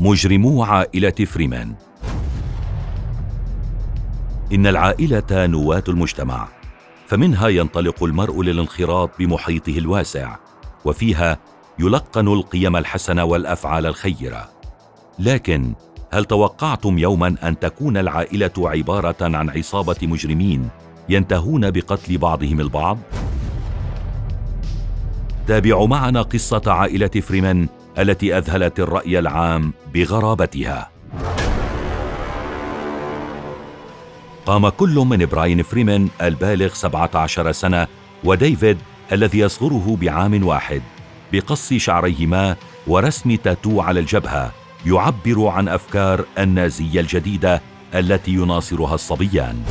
مجرمو عائلة فريمان. إن العائلة نواة المجتمع فمنها ينطلق المرء للانخراط بمحيطه الواسع وفيها يلقن القيم الحسنة والأفعال الخيرة. لكن هل توقعتم يوما أن تكون العائلة عبارة عن عصابة مجرمين ينتهون بقتل بعضهم البعض؟ تابعوا معنا قصة عائلة فريمان التي أذهلت الرأي العام بغرابتها. قام كل من براين فريمان البالغ 17 سنة وديفيد الذي يصغره بعام واحد بقص شعريهما ورسم تاتو على الجبهة يعبر عن أفكار النازية الجديدة التي يناصرها الصبيان.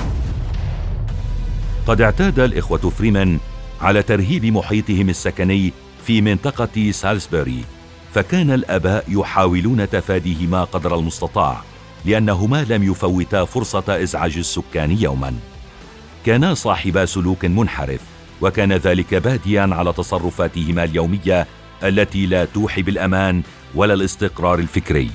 قد اعتاد الإخوة فريمان على ترهيب محيطهم السكني في منطقة سالسبوري فكان الآباء يحاولون تفاديهما قدر المستطاع لأنهما لم يفوتا فرصة إزعاج السكان يوما. كانا صاحبا سلوك منحرف وكان ذلك باديا على تصرفاتهما اليومية التي لا توحي بالأمان ولا الاستقرار الفكري.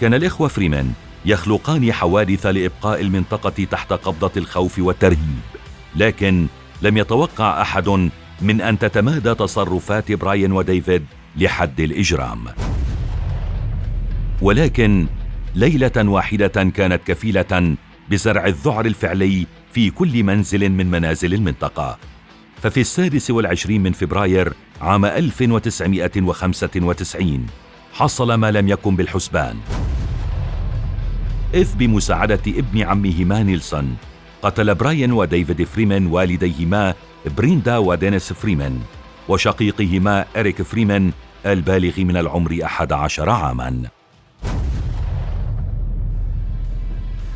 كان الإخوة فريمان يخلقان حوادث لإبقاء المنطقة تحت قبضة الخوف والترهيب لكن لم يتوقع أحد من أن تتمادى تصرفات براين وديفيد لحد الإجرام. ولكن ليلة واحدة كانت كفيلة بزرع الذعر الفعلي في كل منزل من منازل المنطقة. ففي السادس والعشرين من فبراير عام 1995 حصل ما لم يكن بالحسبان. إذ بمساعدة ابن عمهما نيلسون قتل براين وديفيد فريمان والديهما بريندا ودينيس فريمان. وشقيقهما إريك فريمان البالغ من العمر أحد عشر عاماً.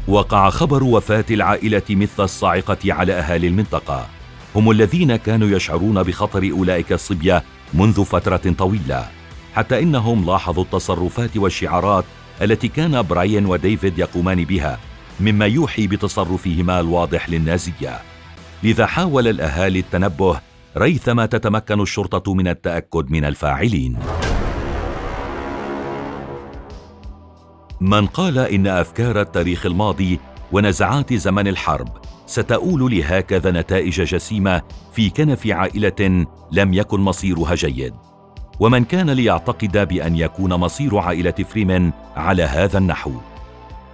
وقع خبر وفاة العائلة مثل الصاعقة على أهالي المنطقة. هم الذين كانوا يشعرون بخطر أولئك الصبية منذ فترة طويلة. حتى إنهم لاحظوا التصرفات والشعارات التي كان براين وديفيد يقومان بها مما يوحي بتصرفهما الواضح للنازية. لذا حاول الأهالي التنبه ريثما تتمكن الشرطة من التأكد من الفاعلين. من قال إن أفكار التاريخ الماضي ونزعات زمن الحرب ستؤول لهكذا نتائج جسيمة في كنف عائلة لم يكن مصيرها جيد. ومن كان ليعتقد بأن يكون مصير عائلة فريمان على هذا النحو.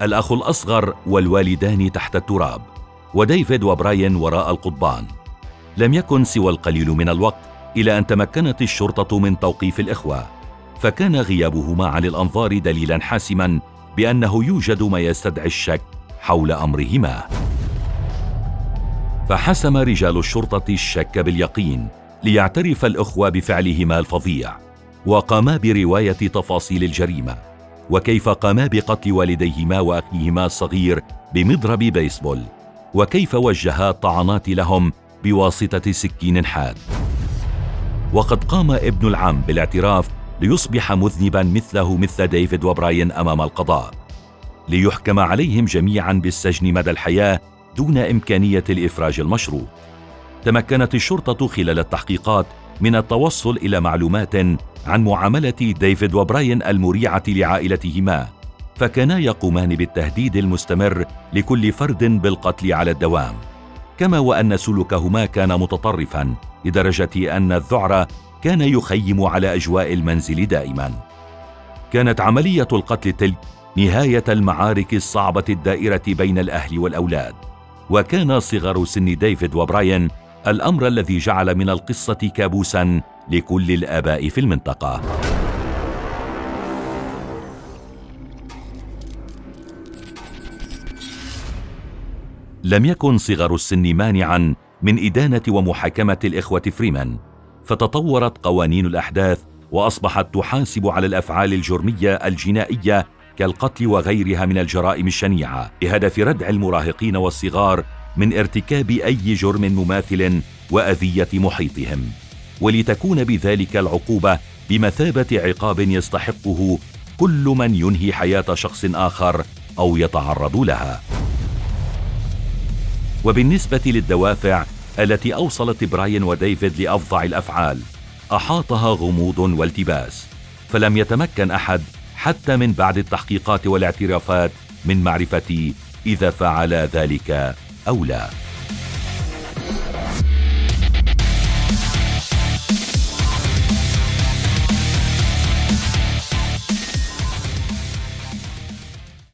الأخ الأصغر والوالدان تحت التراب وديفيد وبراين وراء القضبان. لم يكن سوى القليل من الوقت إلى أن تمكنت الشرطة من توقيف الإخوة فكان غيابهما عن الأنظار دليلا حاسما بأنه يوجد ما يستدعي الشك حول أمرهما. فحسم رجال الشرطة الشك باليقين ليعترف الإخوة بفعلهما الفظيع وقاما برواية تفاصيل الجريمة وكيف قاما بقتل والديهما وأخيهما الصغير بمضرب بيسبول وكيف وجها الطعنات لهم بواسطة سكين حاد. وقد قام ابن العم بالاعتراف ليصبح مذنبا مثله مثل ديفيد وبراين أمام القضاء ليحكم عليهم جميعا بالسجن مدى الحياة دون إمكانية الإفراج المشروط تمكنت الشرطة خلال التحقيقات من التوصل إلى معلومات عن معاملة ديفيد وبراين المريعة لعائلتهما فكانا يقومان بالتهديد المستمر لكل فرد بالقتل على الدوام. كما وأن سلوكهما كان متطرفا لدرجة أن الذعر كان يخيم على أجواء المنزل دائما. كانت عملية القتل تلك نهاية المعارك الصعبة الدائرة بين الأهل والأولاد. وكان صغر سن ديفيد وبراين الأمر الذي جعل من القصة كابوسا لكل الآباء في المنطقة. لم يكن صغر السن مانعا من إدانة ومحاكمة الإخوة فريمان فتطورت قوانين الأحداث وأصبحت تحاسب على الأفعال الجرمية الجنائية كالقتل وغيرها من الجرائم الشنيعة بهدف ردع المراهقين والصغار من ارتكاب أي جرم مماثل وأذية محيطهم. ولتكون بذلك العقوبة بمثابة عقاب يستحقه كل من ينهي حياة شخص آخر أو يتعرض لها. وبالنسبة للدوافع التي أوصلت براين وديفيد لأفظع الأفعال أحاطها غموض والتباس فلم يتمكن أحد حتى من بعد التحقيقات والاعترافات من معرفه إذا فعل ذلك أو لا.